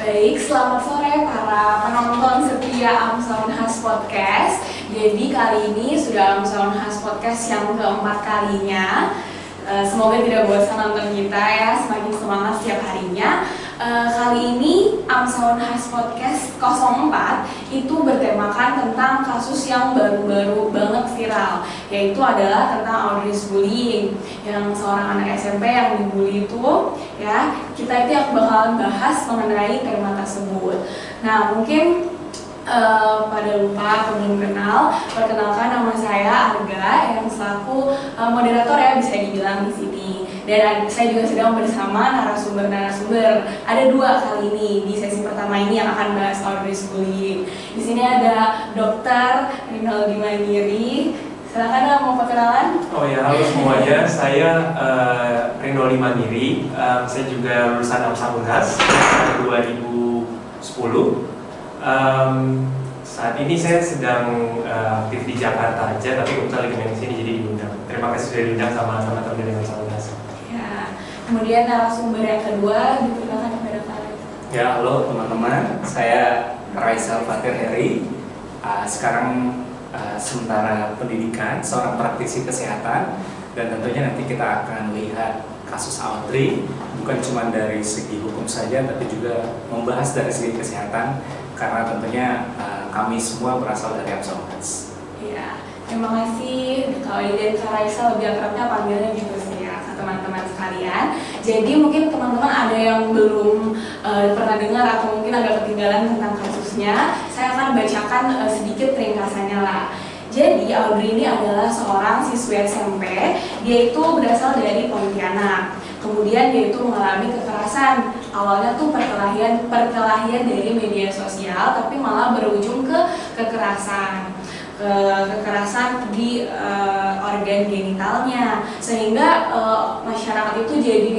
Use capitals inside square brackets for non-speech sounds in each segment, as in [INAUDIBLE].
Baik, selamat sore para penonton setia Amsaun Has Podcast. Jadi kali ini sudah Amsaun Has Podcast yang keempat kalinya. Eh, semoga tidak bosan nonton kita ya, semakin semangat setiap harinya. Eh, kali ini Amsaun Has Podcast 04 itu bertemakan tentang kasus yang baru-baru banget viral, yaitu adalah tentang Audrey's bullying, yang seorang anak SMP yang dibully itu ya kita itu yang bakalan bahas mengenai tema tersebut. Nah mungkin uh, pada lupa belum kenal, perkenalkan nama saya Arga yang selaku uh, moderator ya bisa dibilang di sini. Dan saya juga sedang bersama narasumber-narasumber. Ada dua kali ini di sesi pertama ini yang akan bahas Audrey's bullying. Di sini ada Dokter Rinaldi Mandiri. Silakan mau perkenalan. Oh ya, halo semuanya. Saya uh, Rinaldi Mandiri. Um, saya juga lulusan Amsa Unhas 2010. Um, saat ini saya sedang uh, aktif di Jakarta aja, tapi kebetulan lagi main sini jadi diundang. Terima kasih sudah diundang sama teman-teman dari Amsa kemudian narasumber yang kedua diperkenalkan kepada kalian. Ya, halo teman-teman. Saya Raisa Fatir Heri. Uh, sekarang uh, sementara pendidikan seorang praktisi kesehatan dan tentunya nanti kita akan lihat kasus Audrey bukan cuma dari segi hukum saja tapi juga membahas dari segi kesehatan karena tentunya uh, kami semua berasal dari Absolvents. Iya, terima kasih kalau dan Kak Raisa lebih akrabnya panggilnya gitu sih ya ke teman-teman sekalian. Jadi mungkin teman-teman ada yang belum uh, pernah dengar atau mungkin agak ketinggalan tentang kasusnya, saya akan bacakan uh, sedikit ringkasannya lah. Jadi Audrey ini adalah seorang siswi SMP, dia itu berasal dari Pontianak. Kemudian dia itu mengalami kekerasan. Awalnya tuh perkelahian perkelahian dari media sosial, tapi malah berujung ke kekerasan ke kekerasan di uh, organ genitalnya. Sehingga uh, masyarakat itu jadi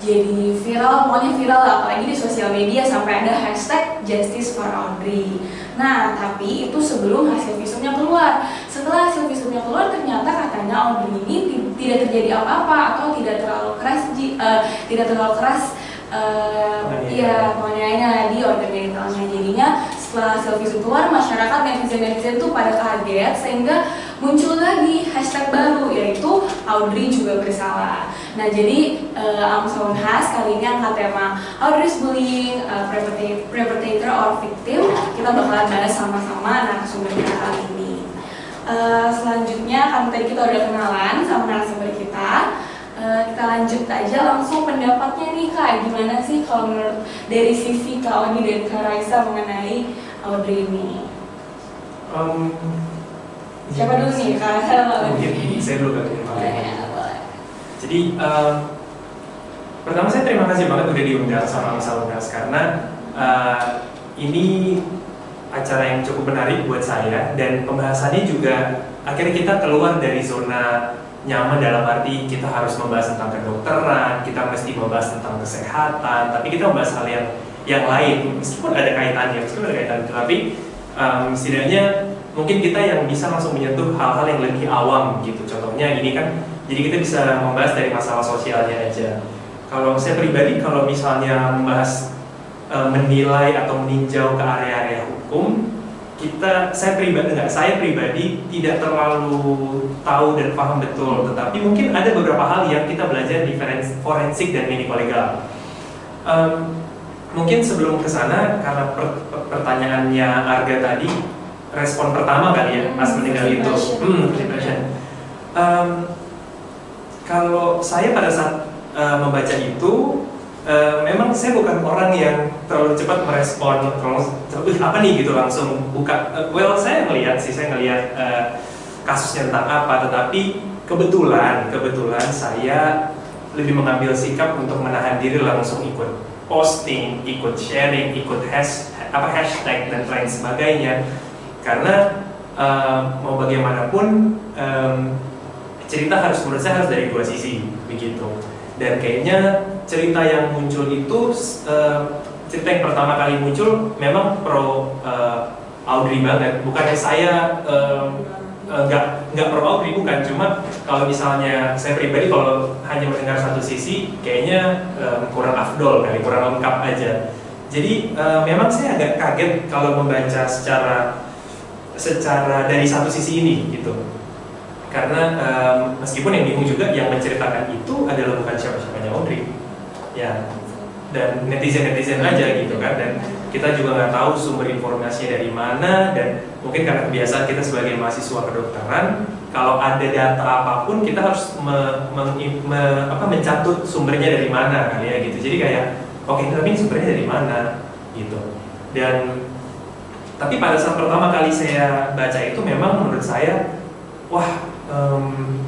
jadi viral pokoknya viral apalagi di sosial media sampai ada hashtag justice for Audrey. Nah tapi itu sebelum hasil visumnya keluar. Setelah hasil visumnya keluar ternyata katanya Audrey ini tidak terjadi apa-apa atau tidak terlalu keras uh, tidak terlalu keras uh, ya penganiayanya di organ genitalnya. Jadinya setelah hasil visum keluar masyarakat netizen-netizen tuh pada kaget sehingga muncul lagi hashtag baru yaitu Audrey juga bersalah. Nah jadi uh, Amsaun Has kali ini angkat tema Audrey's bullying, uh, perpetrator or victim. Kita bakalan bahas sama-sama narasumber kita kali ini. Uh, selanjutnya karena tadi kita udah kenalan sama narasumber kita, kita lanjut aja langsung pendapatnya nih kak. Gimana sih kalau menurut dari sisi kak Oni dan kak Raisa mengenai Audrey ini? Um, siapa dulu nih kak? Raisa atau Mungkin saya dulu kali ya. Jadi um, pertama saya terima kasih banget udah diundang sama Amsa Unhas karena uh, ini acara yang cukup menarik buat saya dan pembahasannya juga akhirnya kita keluar dari zona nyaman dalam arti kita harus membahas tentang kedokteran, kita mesti membahas tentang kesehatan, tapi kita membahas hal yang yang lain meskipun ada kaitannya, meskipun ada kaitannya, tapi um, setidaknya mungkin kita yang bisa langsung menyentuh hal-hal yang lebih awam gitu. Contohnya ini kan, jadi kita bisa membahas dari masalah sosialnya aja. Kalau saya pribadi, kalau misalnya membahas uh, menilai atau meninjau ke area-area hukum, kita saya pribadi enggak saya pribadi tidak terlalu tahu dan paham betul. Tetapi mungkin ada beberapa hal yang kita belajar di forensik dan medico legal um, mungkin sebelum ke sana karena per, per, pertanyaannya Arga tadi respon pertama kali ya pas meninggal itu. hmm, depression um, kalau saya pada saat uh, membaca itu Uh, memang saya bukan orang yang terlalu cepat merespon terlalu apa nih? gitu langsung buka. Uh, well saya melihat sih saya ngelihat uh, kasusnya tentang apa tetapi kebetulan kebetulan saya lebih mengambil sikap untuk menahan diri langsung ikut posting ikut sharing ikut hash, apa hashtag dan lain sebagainya. Karena uh, mau bagaimanapun um, cerita harus menurut saya harus dari dua sisi begitu. Dan kayaknya cerita yang muncul itu uh, cerita yang pertama kali muncul memang pro uh, Audrey banget. Bukannya saya nggak uh, nggak pro Audrey bukan. Cuma kalau misalnya saya pribadi kalau hanya mendengar satu sisi kayaknya uh, kurang afdol kali kurang lengkap aja. Jadi uh, memang saya agak kaget kalau membaca secara secara dari satu sisi ini gitu. Karena um, meskipun yang bingung juga yang menceritakan itu adalah bukan siapa-siapanya Audrey, ya. Dan netizen netizen aja gitu kan. Dan kita juga nggak tahu sumber informasinya dari mana. Dan mungkin karena kebiasaan kita sebagai mahasiswa kedokteran kalau ada data apa pun kita harus me, me, me, apa, mencatut sumbernya dari mana kali ya gitu. Jadi kayak oke okay, tapi sumbernya dari mana? Gitu. Dan tapi pada saat pertama kali saya baca itu memang menurut saya wah um,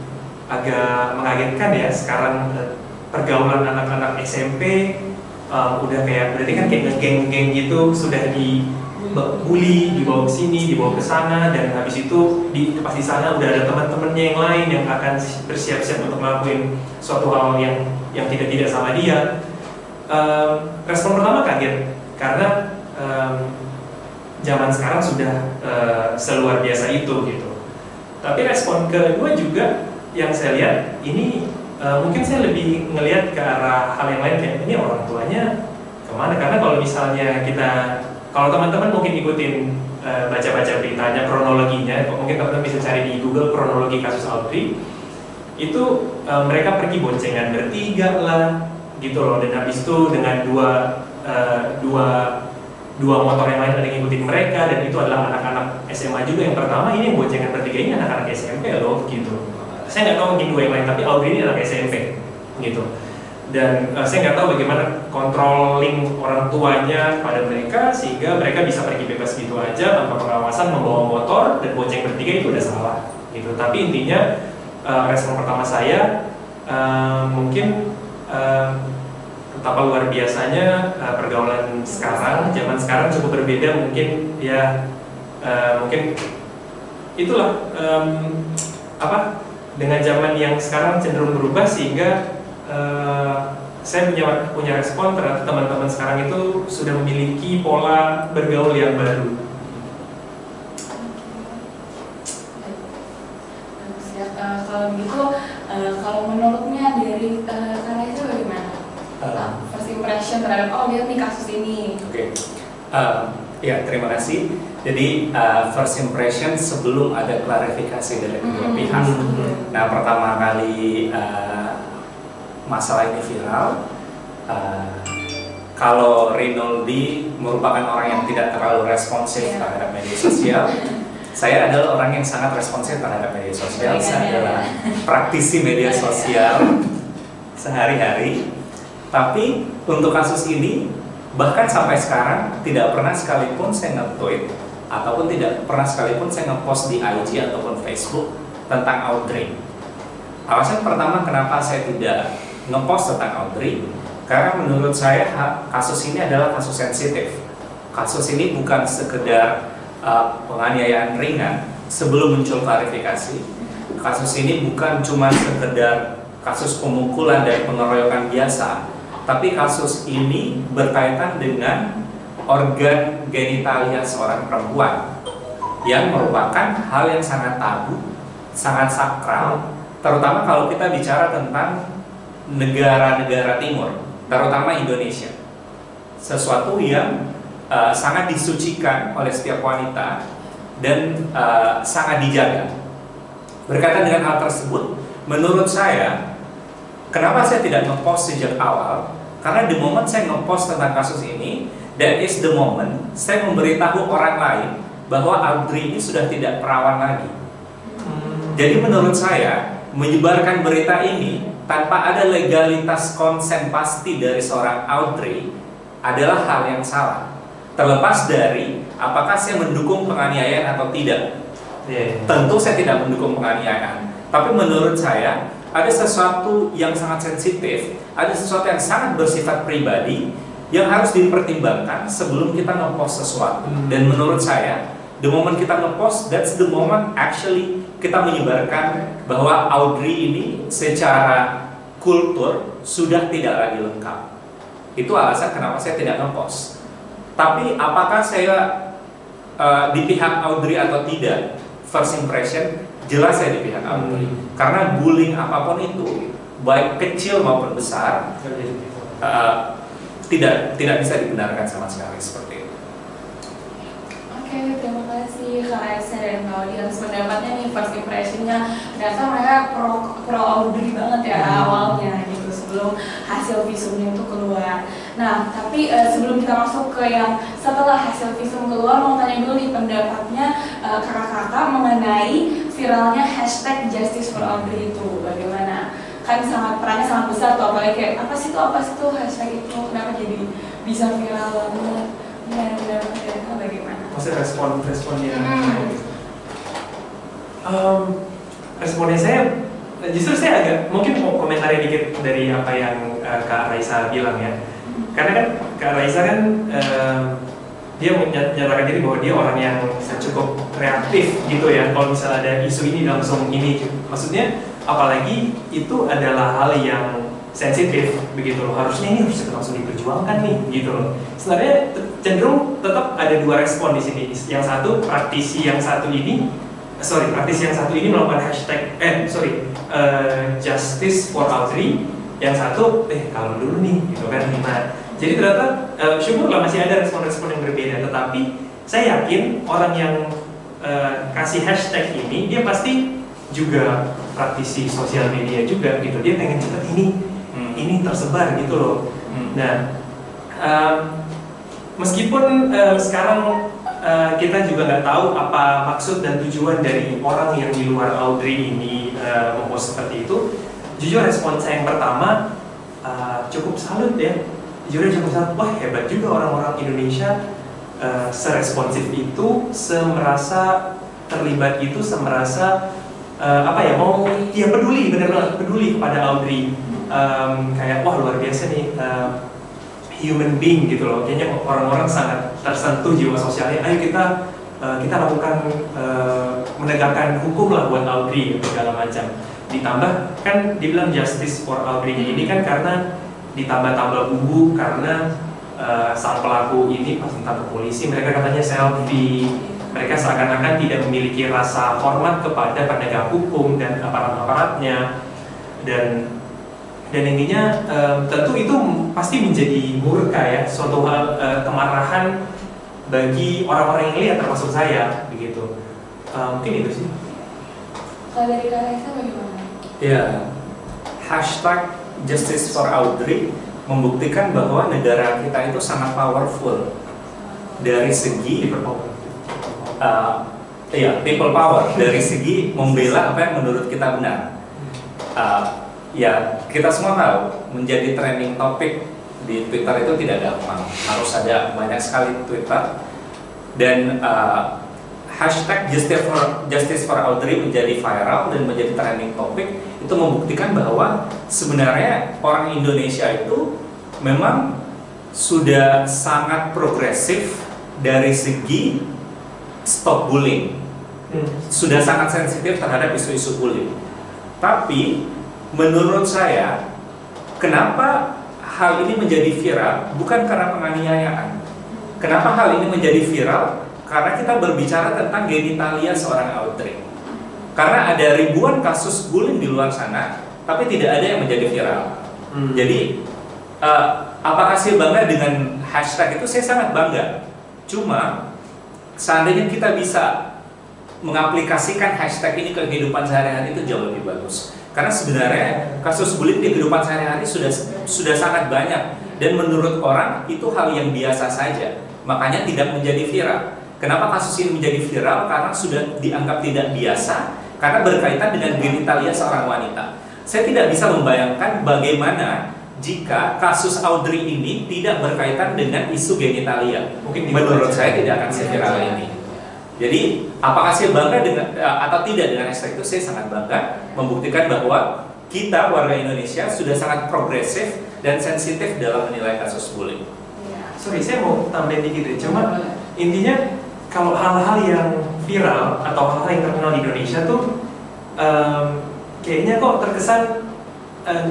agak mengagetkan ya sekarang uh, pergaulan anak-anak SMP um, udah kayak berarti kan kayak geng-geng gitu sudah di bully dibawa ke sini dibawa ke sana dan habis itu di pas di sana udah ada teman-temannya yang lain yang akan bersiap-siap untuk melakukan suatu hal yang yang tidak tidak sama dia. Um, respon pertama kaget karena um, zaman sekarang sudah uh, seluar biasa itu gitu. Tapi respon kedua juga yang saya lihat ini uh, mungkin saya lebih ngelihat ke arah hal yang lain kayak ini orang tuanya ke mana? Karena kalau misalnya kita kalau teman-teman mungkin ikutin uh, baca-baca beritanya kronologinya mungkin teman-teman bisa cari di Google kronologi kasus Audrey itu uh, mereka pergi boncengan bertiga lah gitu loh. Dan habis itu dengan dua uh, dua dua motor yang lain ada yang ngikutin mereka dan itu adalah anak-anak SMA juga yang pertama ini yang boncengan bertiga ini anak-anak SMP loh gitu saya nggak tahu mungkin dua yang lain tapi Audrey ini anak SMP gitu. Dan uh, saya nggak tahu bagaimana controlling orang tuanya pada mereka sehingga mereka bisa pergi bebas gitu aja tanpa pengawasan membawa motor dan bonceng bertiga itu udah salah gitu. Tapi intinya uh, respon pertama saya uh, mungkin uh, betapa luar biasanya uh, pergaulan sekarang zaman sekarang cukup berbeda mungkin ya uh, mungkin itulah um, apa dengan zaman yang sekarang cenderung berubah sehingga uh, saya punya, punya respon terhadap teman-teman sekarang itu sudah memiliki pola bergaul yang baru. Uh, kalau begitu, uh, kalau menurutnya dari uh, karena itu bagaimana? Uh, First impression terhadap oh lihat nih kasus ini. Oke, okay. uh, ya terima kasih. Jadi uh, first impression sebelum ada klarifikasi dari kedua mm -hmm. pihak. Mm -hmm. Nah pertama kali uh, masalah ini viral, uh, kalau Rinaldi merupakan orang yang tidak terlalu responsif yeah. terhadap media sosial, [LAUGHS] saya adalah orang yang sangat responsif terhadap media sosial. Saya adalah praktisi media sosial sehari-hari. Tapi untuk kasus ini bahkan sampai sekarang tidak pernah sekalipun saya nge-tweet ataupun tidak pernah sekalipun saya ngepost di IG ataupun Facebook tentang Audrey. Alasan pertama kenapa saya tidak ngepost tentang Audrey karena menurut saya kasus ini adalah kasus sensitif. Kasus ini bukan sekedar uh, penganiayaan ringan sebelum muncul klarifikasi. Kasus ini bukan cuma sekedar kasus pemukulan dan pengeroyokan biasa, tapi kasus ini berkaitan dengan organ genitalia seorang perempuan yang merupakan hal yang sangat tabu, sangat sakral, terutama kalau kita bicara tentang negara-negara timur, terutama Indonesia. Sesuatu yang uh, sangat disucikan oleh setiap wanita dan uh, sangat dijaga. Berkaitan dengan hal tersebut, menurut saya, kenapa saya tidak ngepost sejak awal? Karena di momen saya ngepost tentang kasus ini, That is the moment saya memberitahu orang lain bahwa Audrey ini sudah tidak perawan lagi. Jadi menurut saya menyebarkan berita ini tanpa ada legalitas konsen pasti dari seorang Audrey adalah hal yang salah. Terlepas dari apakah saya mendukung penganiayaan atau tidak. Yeah. Tentu saya tidak mendukung penganiayaan. Tapi menurut saya ada sesuatu yang sangat sensitif, ada sesuatu yang sangat bersifat pribadi yang harus dipertimbangkan sebelum kita ngepost sesuatu. Hmm. Dan menurut saya, the moment kita ngepost, that's the moment actually kita menyebarkan bahwa Audrey ini secara kultur sudah tidak lagi lengkap. Itu alasan kenapa saya tidak ngepost. Tapi apakah saya uh, di pihak Audrey atau tidak? First impression jelas saya di pihak Audrey. Hmm. Karena bullying apa pun itu, baik kecil maupun besar, uh, tidak tidak bisa dibenarkan sama sekali seperti itu. Oke, terima kasih Kak Raisa dan Kak Odi atas pendapatnya nih first impressionnya ternyata mereka pro pro Audrey banget ya Hmm. awalnya gitu sebelum hasil visumnya itu keluar. Nah, tapi eh, sebelum kita masuk ke yang setelah hasil visum keluar mau tanya dulu nih pendapatnya eh, kakak-kakak mengenai viralnya hashtag Justice for Audrey itu bagaimana? Kan sangat perannya sangat besar tuh apalagi kayak apa sih itu? Apa sih itu? Hashtag itu kenapa jadi bisa viral? Banget? Pendapatnya Kakak bagaimana? maksudnya respon responnya. Hmm. Em, responnya saya justru saya agak mungkin mau komentari dikit dari apa yang eh, Kak Raisa bilang ya. Karena kan Kak Raisa kan em, dia menyat- menyatakan diri bahwa dia orang yang cukup reaktif gitu ya kalau misalnya ada isu ini langsung ini. Maksudnya apalagi itu adalah hal yang sensitif begitu loh. Harusnya ini harus langsung diperjuangkan nih gitu loh. Sebenarnya cenderung tetap ada dua respon di sini. Yang satu praktisi yang satu ini sorry praktisi yang satu ini melakukan hashtag eh sorry eh, justice for Audrey. Yang satu eh kalau dulu nih gitu kan. Nah jadi ternyata eh, syukurlah masih ada respon-respon yang berbeda. Tetapi saya yakin orang yang eh, kasih hashtag ini dia pasti juga praktisi sosial media juga gitu dia pengen cepet ini Hmm. ini tersebar gitu loh Hmm. Nah, em, meskipun em, sekarang eh, kita juga nggak tahu apa maksud dan tujuan dari orang yang di luar Audrey ini eh, mempost seperti itu, jujur respon saya yang pertama eh, cukup salut ya. Jujur cukup salut, wah hebat juga orang-orang Indonesia eh, seresponsif itu, semerasa terlibat itu, semerasa eh, apa ya mau ya peduli benar-benar peduli kepada Audrey. Em, kayak wah luar biasa nih em, human being gitu loh. Kayaknya orang-orang sangat tersentuh jiwa sosialnya. Ayo kita eh, kita lakukan eh, menegakkan hukum lah buat Audrey gitu, segala macam. Ditambah kan dibilang justice for Audrey ini kan karena ditambah-tambah bumbu karena eh, sang pelaku ini pas ditangkap polisi mereka katanya selfie mereka seakan-akan tidak memiliki rasa hormat kepada penegak hukum dan aparat-aparatnya. Dan dan intinya em, tentu itu pasti menjadi murka ya suatu hal eh, kemarahan bagi orang-orang yang lihat termasuk saya begitu. Eh, mungkin itu sih. Kalau dari Raisa bagaimana? Ya, hashtag Justice for Audrey membuktikan bahwa negara kita itu sangat powerful. Dari segi uh, iya people power. Dari segi membela apa yang menurut kita benar. Uh, ya kita semua tahu menjadi trending topik di Twitter itu tidak gampang, harus ada banyak sekali Twitter. Dan uh, hashtag Justice for, Justice for Audrey menjadi viral dan menjadi trending topik itu membuktikan bahwa sebenarnya orang Indonesia itu memang sudah sangat progresif dari segi stop bullying Hmm. sudah sangat sensitif terhadap isu-isu bullying tapi menurut saya kenapa hal ini menjadi viral bukan karena penganiayaan kenapa hal ini menjadi viral karena kita berbicara tentang genitalia seorang Audrey. Karena ada ribuan kasus bullying di luar sana, tapi tidak ada yang menjadi viral. Hmm. Jadi, eh, apakah saya bangga dengan hashtag itu? Saya sangat bangga. Cuma, seandainya kita bisa mengaplikasikan hashtag ini ke kehidupan sehari-hari itu jauh lebih bagus. Karena sebenarnya kasus bullying di kehidupan sehari-hari sudah sudah sangat banyak dan menurut orang itu hal yang biasa saja. Makanya tidak menjadi viral. Kenapa kasus ini menjadi viral? Karena sudah dianggap tidak biasa karena berkaitan dengan genitalia seorang wanita. Saya tidak bisa membayangkan bagaimana jika kasus Audrey ini tidak berkaitan dengan isu genitalia. mungkin di Menurut saya tidak akan seviral ini. Jadi, apakah saya bangga dengan eh, atau tidak dengan hashtag itu? Saya sangat bangga membuktikan bahwa kita warga Indonesia sudah sangat progresif dan sensitif dalam menilai kasus bullying. Iya. sorry saya mau tambahin dikit ya cuma intinya kalau hal-hal yang viral atau hal-hal yang terkenal di Indonesia tuh em, kayaknya kok terkesan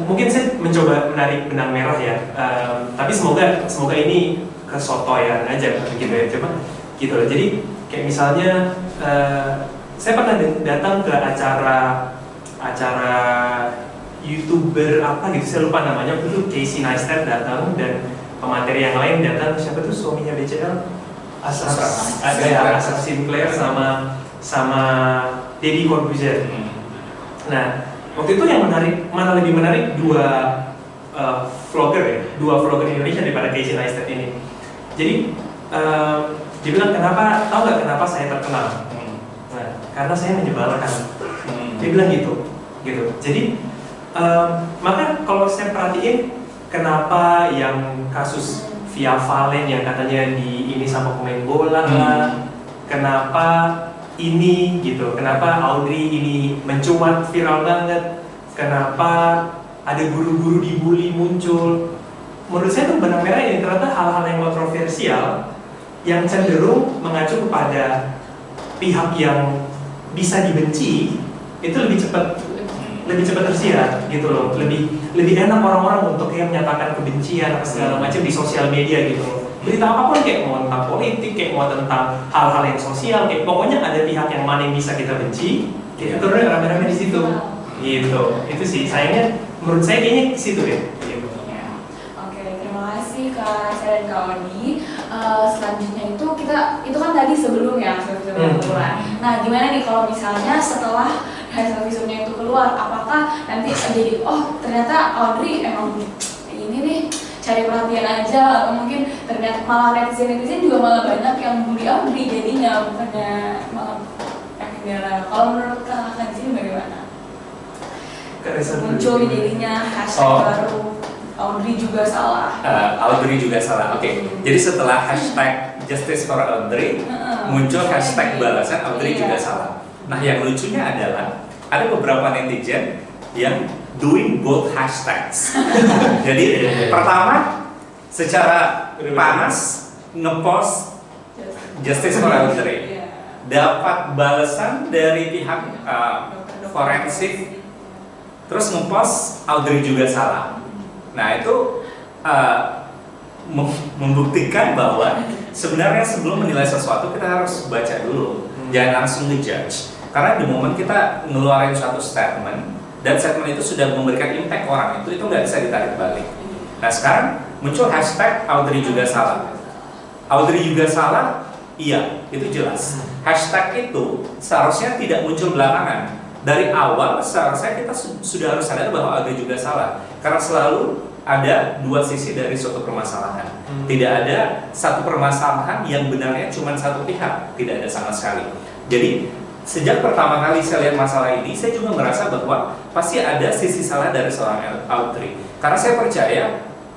mungkin saya mencoba menarik benang merah ya. Em, tapi semoga semoga ini kesotoyan aja gitu ya. Cuma gitu loh. Jadi kayak misalnya eh, saya pernah datang ke acara acara youtuber apa gitu. Saya lupa namanya. Itu Casey Neistat datang dan pemateri yang lain datang. Siapa tuh suaminya BCL ada ya Ashraf Sinclair. Sama sama Deddy Corbuzier. Hmm. nah waktu itu yang menarik mana lebih menarik dua uh, vlogger ya dua vlogger Indonesia daripada Casey Neistat ini jadi um, dia bilang kenapa tahu nggak kenapa saya terkenal Hmm. nah karena saya menyebalkan Hmm. dia bilang gitu gitu jadi em, maka kalau saya perhatiin kenapa yang kasus Via Valen yang katanya di ini sama pemain bola Hmm. kenapa ini gitu. Kenapa Audrey ini mencuat viral banget? Kenapa ada guru-guru dibully muncul? Menurut saya itu benang merah ini ternyata hal-hal yang kontroversial yang cenderung mengacu kepada pihak yang bisa dibenci itu lebih cepat lebih cepat tersiar gitu loh. Lebih lebih enak orang-orang untuk kayak menyatakan kebencian apa segala macam di sosial media gitu. loh berita apa pun kayak mau tentang politik kayak mau tentang hal-hal yang sosial kayak pokoknya ada pihak yang mana yang bisa kita benci Iya. kita turun rame-rame di situ gitu itu sih sayangnya menurut saya kayaknya ke situ deh gitu. Ya. Oke, terima kasih Kak Saya dan Kak Odi. Eh, selanjutnya itu kita itu kan tadi sebelum ya visumnya Hmm. keluar. Nah, gimana nih kalau misalnya setelah hasil visumnya itu keluar, apakah nanti jadi oh ternyata Audrey emang ini nih cari perhatian aja atau mungkin ternyata malah netizen netizen juga malah banyak yang bully Audrey jadinya bukannya malah negara. Kalau menurut kakak di sini bagaimana? Kak dulu. Muncul jadinya hashtag Oh. baru Audrey juga salah. Uh, Audrey juga salah. Oke, jadi setelah hashtag Justice for Audrey Heeh. muncul hashtag balasan Audrey Iya. juga salah. Nah, yang lucunya adalah ada beberapa netizen yang doing both hashtags. [LAUGHS] Jadi Iya, iya. pertama secara panas ngepost Justice for Audrey Iya. dapat balasan dari pihak uh, forensik terus ngepost Audrey juga salah. Nah itu uh, mem- membuktikan bahwa sebenarnya sebelum menilai sesuatu kita harus baca dulu, Hmm. jangan langsung ngejudge. Karena di momen kita ngeluarin suatu statement dan statement itu sudah memberikan impact orang itu itu nggak bisa ditarik balik. Nah sekarang muncul hashtag Audrey juga salah. Audrey juga salah, iya itu jelas. Hashtag itu seharusnya tidak muncul belakangan. Dari awal seharusnya kita su- sudah harus sadar bahwa Audrey juga salah. Karena selalu ada dua sisi dari suatu permasalahan. Hmm. Tidak ada satu permasalahan yang benarnya cuma satu pihak, tidak ada sama sekali. Jadi sejak pertama kali saya lihat masalah ini, saya juga merasa bahwa pasti ada sisi salah dari seorang Audrey. Karena saya percaya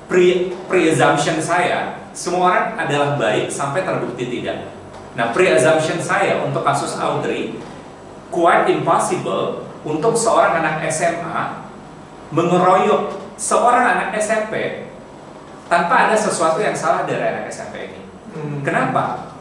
pre pre-assumption saya semua orang adalah baik sampai terbukti tidak. Nah, pre-assumption saya untuk kasus Audrey quite impossible untuk seorang anak SMA mengeroyok seorang anak SMP tanpa ada sesuatu yang salah dari anak SMP ini. Hmm. Kenapa?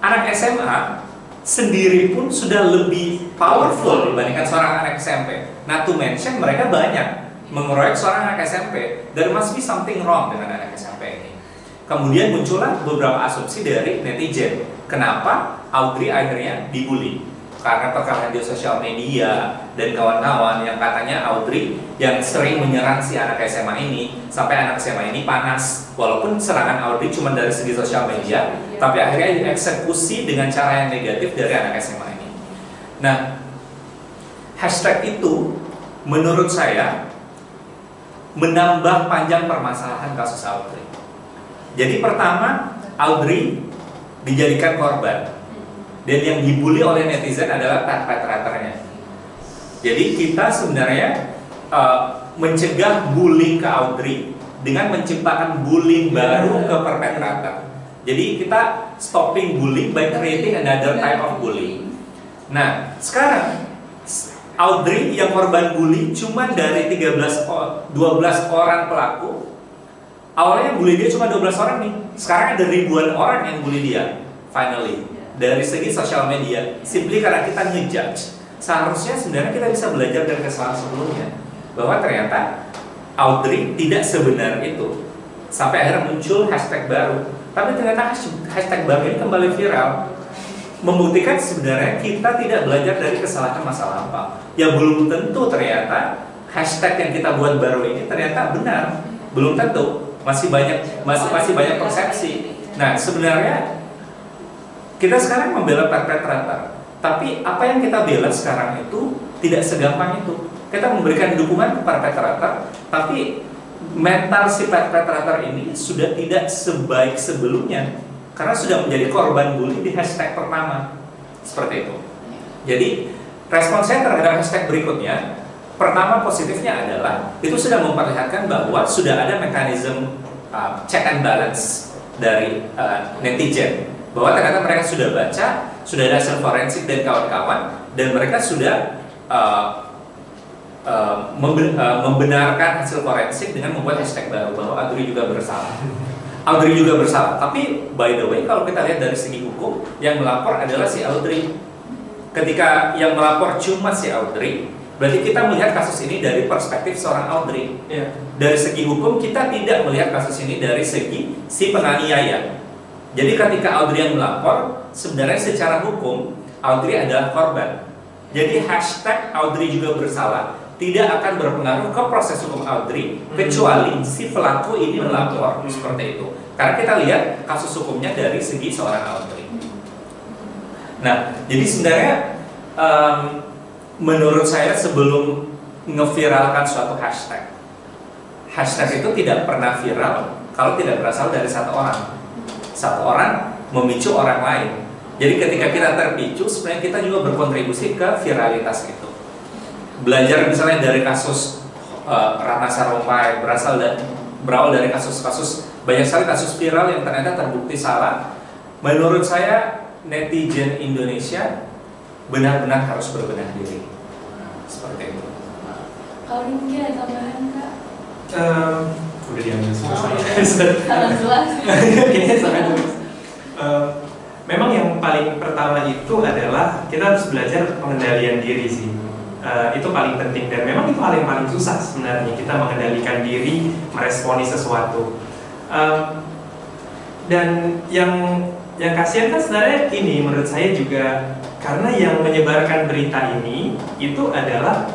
Anak SMA sendiri pun sudah lebih powerful dibandingkan seorang anak SMP. Nah, to mention mereka banyak mengeroyok seorang anak SMP. There must be something wrong dengan anak SMP ini. Kemudian muncullah beberapa asumsi dari netizen. Kenapa Audrey akhirnya dibully? Karena perkara di sosial media dan kawan-kawan yang katanya Audrey yang sering menyerang si anak SMA ini sampai anak SMA ini panas. Walaupun serangan Audrey cuma dari segi sosial media, tapi akhirnya dieksekusi dengan cara yang negatif dari anak SMA ini. Nah, hashtag itu menurut saya menambah panjang permasalahan kasus Audrey. Jadi pertama, Audrey dijadikan korban dan yang dibully oleh netizen adalah perpetratornya. Jadi kita sebenarnya uh, mencegah bullying ke Audrey dengan menciptakan bullying baru ke perpetrator. Jadi kita stopping bullying by creating another type of bullying. Nah, sekarang Audrey yang korban bully cuma dari 13 o- 12 orang pelaku. Awalnya bully dia cuma 12 orang nih. Sekarang ada ribuan orang yang bully dia. Finally, dari segi sosial media, simply karena kita ngejudge. Seharusnya sebenarnya kita bisa belajar dari kesalahan sebelumnya bahwa ternyata Audrey tidak sebenar itu. Sampai akhirnya muncul hashtag baru. Tapi ternyata hash- hashtag baru ini kembali viral membuktikan sebenarnya kita tidak belajar dari kesalahan masa lampau. Ya belum tentu ternyata hashtag yang kita buat baru ini ternyata benar. Belum tentu. masih banyak masih masih banyak persepsi. Nah sebenarnya kita sekarang membela perpetrator, tapi apa yang kita bela sekarang itu tidak segampang itu. Kita memberikan dukungan ke perpetrator, tapi mental si perpetrator ini sudah tidak sebaik sebelumnya karena sudah menjadi korban bully di hashtag pertama seperti itu. Jadi respon saya terhadap hashtag berikutnya pertama positifnya adalah itu sudah memperlihatkan bahwa sudah ada mekanisme uh, check and balance dari uh, netizen bahwa ternyata mereka sudah baca, sudah ada hasil forensik dan kawan-kawan dan mereka sudah uh, uh, membenarkan hasil forensik dengan membuat hashtag baru bahwa Audrey juga bersalah. Audrey juga bersalah. Tapi by the way kalau kita lihat dari segi hukum yang melapor adalah si Audrey. Ketika yang melapor cuma si Audrey, Berarti kita melihat kasus ini dari perspektif seorang Audrey. Yeah. Dari segi hukum kita tidak melihat kasus ini dari segi si penganiaya. Jadi ketika Audrey yang melapor, sebenarnya secara hukum Audrey adalah korban. Jadi hashtag Audrey juga bersalah tidak akan berpengaruh ke proses hukum Audrey hmm. kecuali si pelaku ini melapor hmm. seperti itu. Karena kita lihat kasus hukumnya dari segi seorang Audrey. Nah, jadi sebenarnya um, menurut saya sebelum ngeviralkan suatu hashtag hashtag itu tidak pernah viral kalau tidak berasal dari satu orang satu orang memicu orang lain jadi ketika kita terpicu sebenarnya kita juga berkontribusi ke viralitas itu belajar misalnya dari kasus uh, Ratna Sarumpait berasal dan berawal dari kasus-kasus banyak sekali kasus viral yang ternyata terbukti salah menurut saya netizen Indonesia benar-benar harus berbenah diri seperti itu. Kalau mungkin ada tambahan kak? Um, udah diambil semua [LAUGHS] saya. Sangat jelas. [LAUGHS] Kayaknya sangat jelas. Um, memang yang paling pertama itu adalah kita harus belajar pengendalian diri sih. Uh, itu paling penting dan memang itu hal yang paling susah sebenarnya kita mengendalikan diri meresponi sesuatu. Um, dan yang yang kasihan kan sebenarnya ini menurut saya juga karena yang menyebarkan berita ini itu adalah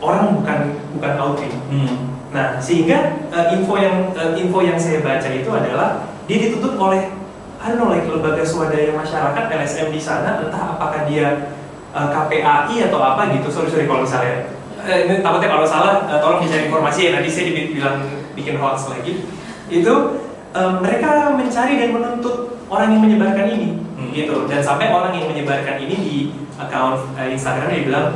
orang bukan bukan Audrey. Hmm. Nah, sehingga uh, info yang uh, info yang saya baca itu adalah dia ditutup oleh I don't know, like lembaga swadaya masyarakat LSM di sana, entah apakah dia uh, eh, KPAI atau apa gitu. Sorry sorry kalau misalnya uh, ini takutnya kalau salah, uh, tolong mencari informasi ya. Nanti saya dibilang bikin hoax lagi. Itu uh, mereka mencari dan menuntut orang yang menyebarkan ini hmm. gitu dan sampai orang yang menyebarkan ini di account uh, Instagram dia bilang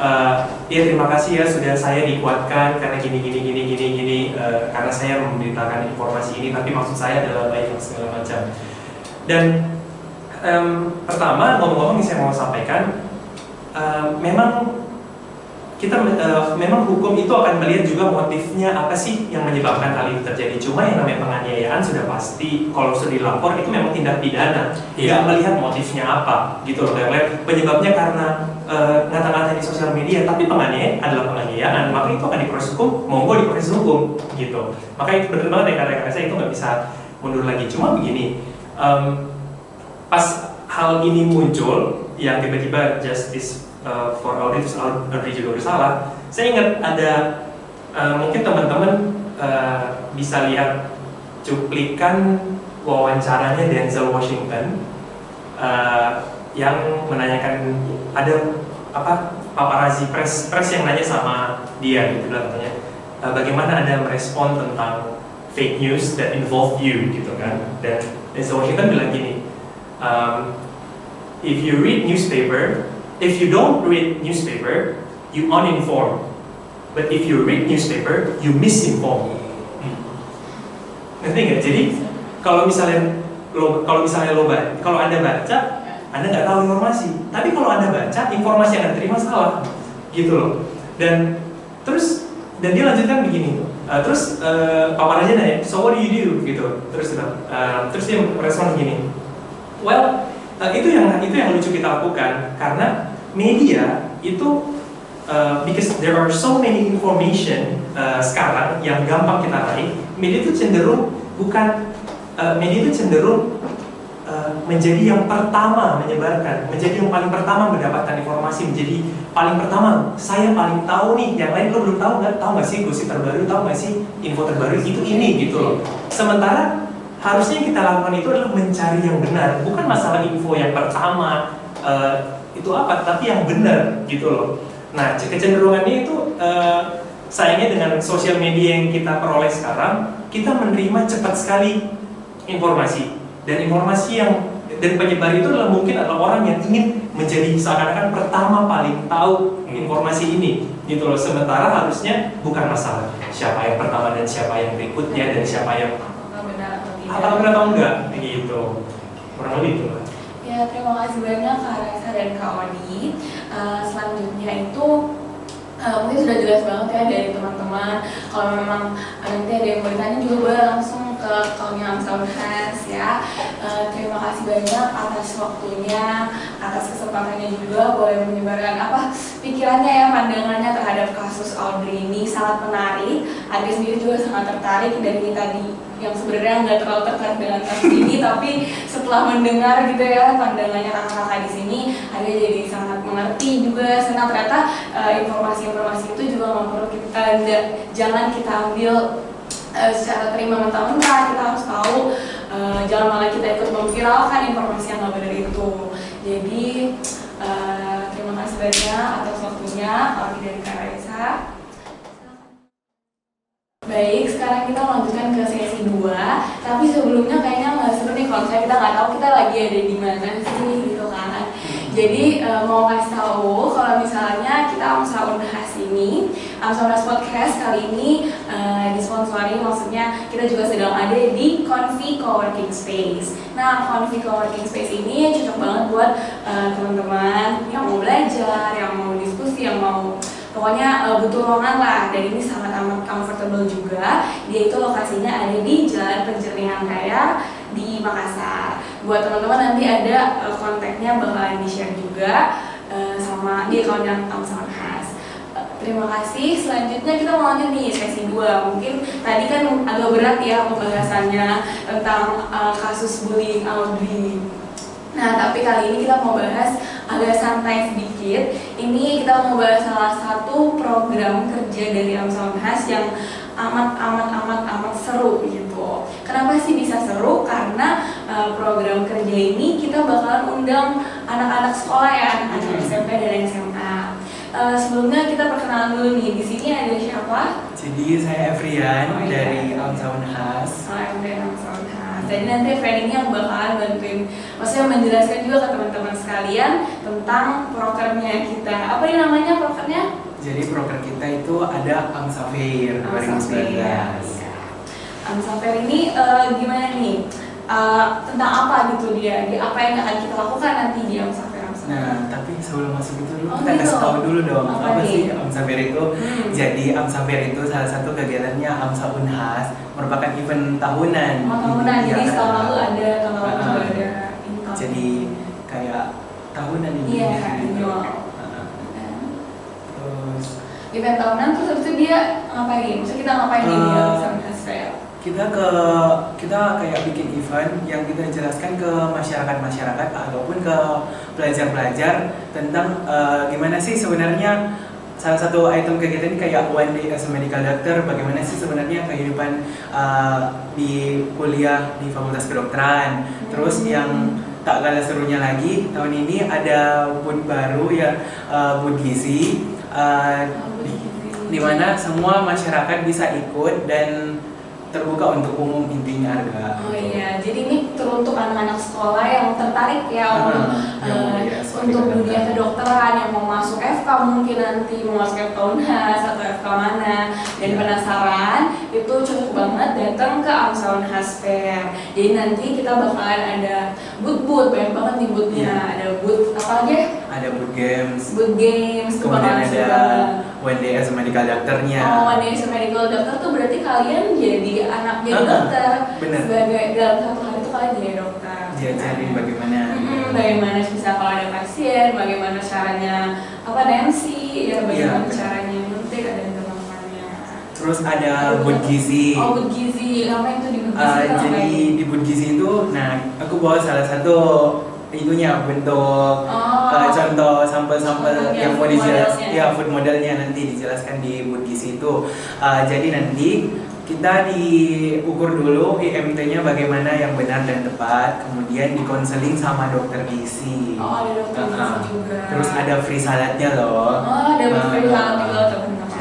uh, ya terima kasih ya sudah saya dikuatkan karena gini gini gini gini gini. Uh, karena saya memberitakan informasi ini tapi maksud saya adalah baik segala macam. Dan um, pertama ngomong-ngomong yang saya mau sampaikan uh, memang kita uh, memang hukum itu akan melihat juga motifnya apa sih yang menyebabkan hal itu terjadi. Cuma yang namanya penganiayaan sudah pasti kalau sudah dilapor itu memang tindak pidana. Tidak melihat motifnya apa gitu loh. Kayak penyebabnya karena uh, ngata-ngata di sosial media, tapi penganiayaan adalah penganiayaan, maka itu akan diproses hukum. Monggo diproses hukum gitu. Maka itu benar banget ya kata-kata saya itu nggak bisa mundur lagi. Cuma begini, um, pas hal ini muncul yang tiba-tiba justice uh, for audit terus audit juga bersalah saya ingat ada uh, mungkin teman-teman uh, bisa lihat cuplikan wawancaranya Denzel Washington uh, yang menanyakan ada apa paparazzi press press yang nanya sama dia gitu katanya. Uh, bagaimana anda merespon tentang fake news that involve you gitu kan. Dan Denzel Washington bilang gini um, if you read newspaper if you don't read newspaper, you uninformed. But if you read newspaper, you misinformed. Ngerti nggak? Jadi kalau misalnya lo kalau misalnya lo kalau anda baca, anda nggak tahu informasi. Tapi kalau anda baca, informasi yang anda terima salah, gitu loh. Dan terus dan dia lanjutkan begini. Uh, terus uh, Papa Raja nanya, so what do you do? Gitu. Terus uh, terus dia merespon begini. Well, uh, itu yang itu yang lucu kita lakukan karena media itu uh, because there are so many information uh, sekarang yang gampang kita raih, media itu cenderung bukan uh, media itu cenderung uh, menjadi yang pertama menyebarkan, menjadi yang paling pertama mendapatkan informasi, menjadi paling pertama saya paling tahu nih, yang lain lo belum tahu nggak? Tahu nggak sih gosip terbaru? Tahu nggak sih info terbaru itu ini gitu loh. Sementara harusnya yang kita lakukan itu adalah mencari yang benar, bukan masalah info yang pertama eh, itu apa, tapi yang benar gitu loh. Nah kecenderungannya itu eh, sayangnya dengan sosial media yang kita peroleh sekarang, kita menerima cepat sekali informasi. Dan informasi yang dan penyebar itu adalah mungkin adalah orang yang ingin menjadi seakan-akan pertama paling tahu informasi ini gitu loh. Sementara harusnya bukan masalah siapa yang pertama dan siapa yang berikutnya dan siapa yang atau apa benar atau enggak? Gitu. Kurang lebih itu. Ya, terima kasih banyak Kak Raisa dan Kak Odi. Eh, selanjutnya itu eh, mungkin sudah jelas banget ya dari teman-teman. Kalau memang nanti ada yang mau ditanya juga boleh langsung ke Amsal Has ya. Eh, terima kasih banyak atas waktunya, atas kesempatannya juga boleh menyebarkan apa pikirannya ya, pandangannya terhadap kasus Audrey ini sangat menarik. Adi sendiri juga sangat tertarik dari tadi yang sebenarnya nggak terlalu tertarik dengan kasus ini [LAUGHS] tapi setelah mendengar gitu ya pandangannya kakak-kakak di sini ada jadi sangat mengerti juga karena ternyata eh, informasi-informasi itu juga perlu kita jangan kita ambil eh, secara terima mentah-mentah kita harus tahu eh, jangan malah kita ikut memviralkan informasi yang nggak benar itu. Jadi eh, terima kasih banyak atas waktunya kalau dari Kak Raisa. Baik, sekarang kita lanjutkan ke sesi 2 Tapi sebelumnya kayaknya nggak seru nih misalnya kita nggak tahu kita lagi ada di mana sih gitu kan. Jadi eh, mau kasih tahu kalau misalnya Unhas Podcast kali ini eh, disponsori maksudnya kita juga sedang ada di Confi Coworking Space Nah, Confi Coworking Space ini cocok banget buat eh, teman-teman yang mau belajar, yang mau diskusi, yang mau Pokoknya eh, butuh ruangan lah dan ini sangat amat comfortable juga. Dia itu lokasinya ada di Jalan Penjernihan Raya di Makassar. Buat teman-teman nanti ada eh, kontaknya bakalan di-share juga eh, sama di account yang Amsal Khas. Terima kasih. Selanjutnya kita mau lanjut nih sesi 2. Mungkin tadi kan agak berat ya pembahasannya tentang eh, kasus bullying Audrey. Nah, tapi kali ini kita mau bahas agak santai sedikit. Ini kita mau bahas salah satu program kerja dari Amsal Has yang amat amat amat amat seru gitu. Kenapa sih bisa seru? Karena uh, program kerja ini kita bakalan undang anak-anak sekolah ya, anak. Uh, sebelumnya kita perkenalan dulu nih. Di sini ada siapa? Jadi saya Evrian Oh, iya. dari Amsaun Has. Saya dan Amsal Has. Jadi nanti ini yang bakalan bantuin, maksudnya menjelaskan juga ke teman-teman sekalian tentang prokernya kita. Apa ini namanya prokernya? Jadi proker kita itu ada Amsafair 2019. Amsafer ini eh, gimana nih? Eh, tentang apa gitu dia? Di apa yang akan kita lakukan nanti di Nah, tapi sebelum masuk itu dulu Oh, kita gitu. kasih tahu dulu dong Apa apa, sih Amsafair itu. Hmm. Jadi Amsafair itu salah satu kegiatannya Amsa Unhas merupakan event tahunan. Oh, tahunan, Iya. jadi setahun lalu ada, tahun lalu Ah. juga ada. income. Jadi kayak tahunan ini. Iya, gitu. annual. Ah, Terus event tahunan terus habis itu dia ngapain? Maksudnya kita ngapain nih di Eh, Amsafer Fair? Kita ke kita kayak bikin event yang kita jelaskan ke masyarakat masyarakat ataupun ke pelajar pelajar tentang eh, gimana sih sebenarnya salah satu item kegiatan ini kayak one day as a medical doctor. Bagaimana sih sebenarnya kehidupan eh, di kuliah di fakultas kedokteran. Terus Hmm. yang tak kalah serunya lagi tahun ini ada booth baru ya booth gizi di, di mana semua masyarakat bisa ikut dan terbuka untuk umum intinya harga. Oh iya, jadi ini teruntuk anak-anak sekolah yang tertarik ya untuk Ah, yang eh, mau ya, seperti untuk kedokteran. dunia kedokteran yang mau masuk FK mungkin nanti mau masuk FK Unhas atau FK mana dan Iya. penasaran itu cocok banget datang ke Amsa Unhas Fair. Jadi nanti kita bakalan ada booth-booth banyak banget nih boothnya. Iya. Ada booth apa aja? Ada boot games, Booth games, kemudian ada day as a medical doctornya. Oh, day as a medical doctor tuh berarti kalian jadi anak jadi Ah, dokter. bener. Sebagai dalam satu hari itu kalian jadi dokter. Diajarin bagaimana. Mm-mm, bagaimana bisa kalau ada pasien, bagaimana caranya apa Nancy, ya bagaimana Iya. caranya nyuntik ada teman-temannya. terus ada Bud Gizi. Oh, Bud Gizi. Ngapain tuh di Bud Gizi? Uh, jadi ngapain? di Bud Gizi itu, nah aku bawa salah satu itunya bentuk Oh. uh, contoh sampel-sampel yang mau dijelas, ya food modelnya nanti dijelaskan di Bud Gizi itu. Uh, jadi nanti kita diukur dulu IMT-nya bagaimana yang benar dan tepat, kemudian dikonseling sama dokter gizi. Oh, ada dokter gizi Uh-uh. juga. Terus ada free saladnya loh. Oh, ada Uh, free salad juga teman-teman.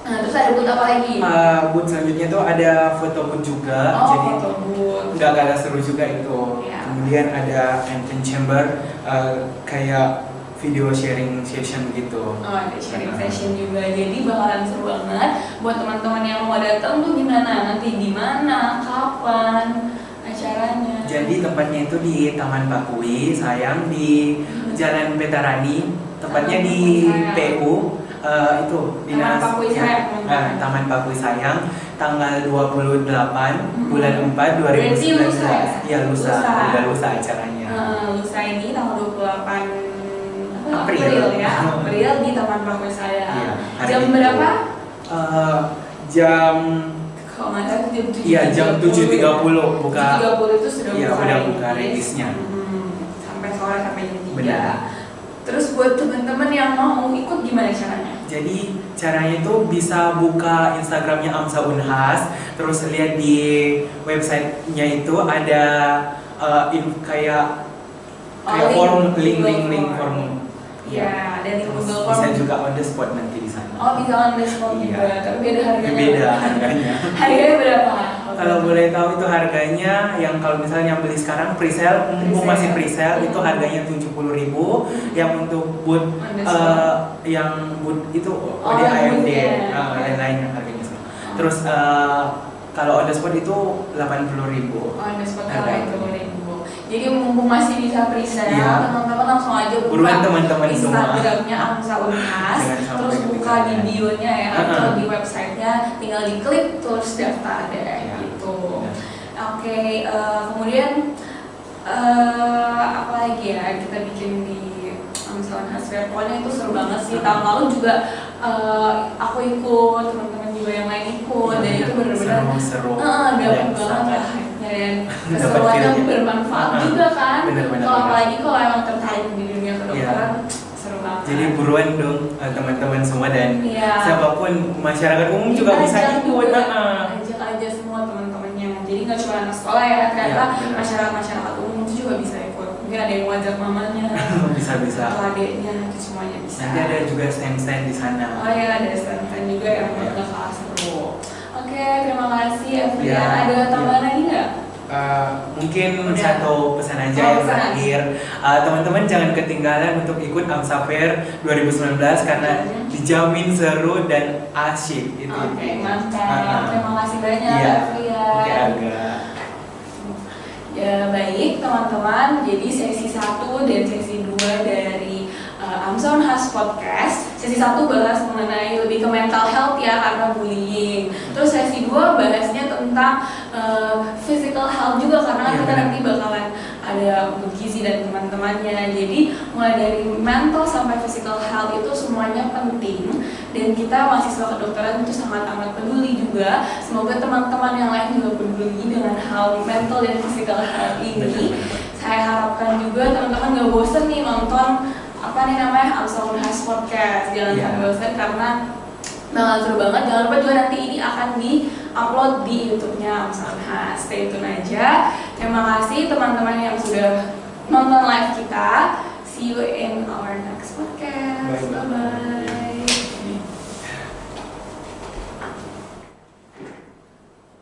Nah, terus ada booth apa lagi? Uh, booth selanjutnya tuh ada foto booth juga, oh, jadi foto booth. nggak kalah seru juga itu. Iya. Kemudian ada Anthem Chamber uh, kayak video sharing session gitu. Oh, ada sharing session juga. Jadi bakalan seru banget buat teman-teman yang mau datang tuh gimana? Nanti di mana? Kapan? Acaranya? Jadi tempatnya itu di Taman Pakui, sayang di Jalan Petarani, tepatnya Taman di Sayang. PU uh, itu Taman dinas Pakui ya, Sayang, uh. Taman Pakui Sayang tanggal 28 bulan 4 Berarti 2019. lusa ya? Ya lusa, Lusa. lusa acaranya. Nah, lusa ini tanggal 28 apa, April. ya, April di Taman Pakui saya. Hari jam itu. berapa? Uh, jam Kalau nggak salah jam 7. Iya, jam 7.30 buka. 7.30 itu sudah Iya, buka udah buka readings-nya. Hmm, sampai sore sampai jam 3. Benar. Terus buat teman-teman yang mau ikut gimana caranya? Jadi caranya itu bisa buka Instagramnya Amsa Unhas, terus lihat di websitenya itu ada uh, in- kayak kayak Oh, form link, link link Form. Iya, dari Google Form. Bisa juga on the spot nanti di sana. Oh, bisa on the spot iya. juga. Iya. Tapi beda harganya. Beda harganya. [LAUGHS] harganya berapa? Kalau boleh tahu itu harganya yang kalau misalnya beli sekarang presale, mumpung pre masih presale iya. itu harganya tujuh puluh -hmm. Yang untuk boot uh, yang boot itu oh, oh di AMD yeah. Iya. uh, lain-lain harganya sama. Oh. Terus uh, kalau on the spot itu 80.000. On the spot 80.000. Jadi mumpung masih bisa pre-sale, Iya. teman-teman langsung aja buka Buruan teman-teman semua. Instagramnya Amsa Unhas, terus buka di bio-nya ya, Uh-uh. atau di websitenya, tinggal diklik terus daftar deh Iya. gitu. Benar. Oke, eh, kemudian eh, apa lagi ya kita bikin di Amsa Unhas. Pokoknya itu seru banget sih. Tahun lalu juga eh, aku ikut, teman-teman juga yang lain ikut, dan itu benar-benar seru-seru Heeh, dapet Dan banget lah dan keseruannya feel-nya. bermanfaat Heeh. juga kan kalau apalagi kalau emang tertarik di dunia kedokteran seru banget jadi buruan dong eh, teman-teman semua dan Iya. siapa pun masyarakat umum juga bisa ikut juga, Heeh. ajak aja semua teman-temannya jadi nggak cuma anak sekolah ya ternyata Iya, bener. masyarakat masyarakat umum itu juga bisa ikut mungkin ada yang ngajak mamanya [LAUGHS] bisa-bisa atau adiknya itu semuanya bisa nanti ada juga stand-stand di sana Oh ya ada stand juga yang Iya. nggak kalah seru. Oke terima kasih Evian. Iya, Ada tambahan iya. lagi nggak? Uh, mungkin Udah. satu pesan aja Oh, yang pesan. terakhir Uh, teman-teman jangan ketinggalan untuk ikut AMSA Fair 2019 karena Mhm. dijamin seru dan asyik itu Oke intinya. mantap. Uh-uh. Terima kasih banyak Iya. Agak Ya baik teman-teman. Jadi sesi 1 dan sesi 2 dari Amazon Has Podcast. Sesi 1 bahas mengenai lebih ke mental health ya karena bullying. Terus sesi 2 bahasnya tentang uh, physical health juga karena Iya, kita nanti bakalan ada untuk gizi dan teman-temannya. Jadi mulai dari mental sampai physical health itu semuanya penting dan kita mahasiswa kedokteran itu sangat amat peduli juga. Semoga teman-teman yang lain juga peduli dengan hal mental dan physical health ini. Saya harapkan juga teman-teman gak bosen nih nonton apa nih namanya Amsal Unhas Podcast. Jangan sampai bosen karena bakal seru banget. Jangan lupa juga nanti ini akan di-upload di YouTube-nya Amsal Unhas. Stay tune aja. Terima kasih teman-teman yang sudah nonton live kita. See you in our next podcast. Bye-bye. Bye-bye.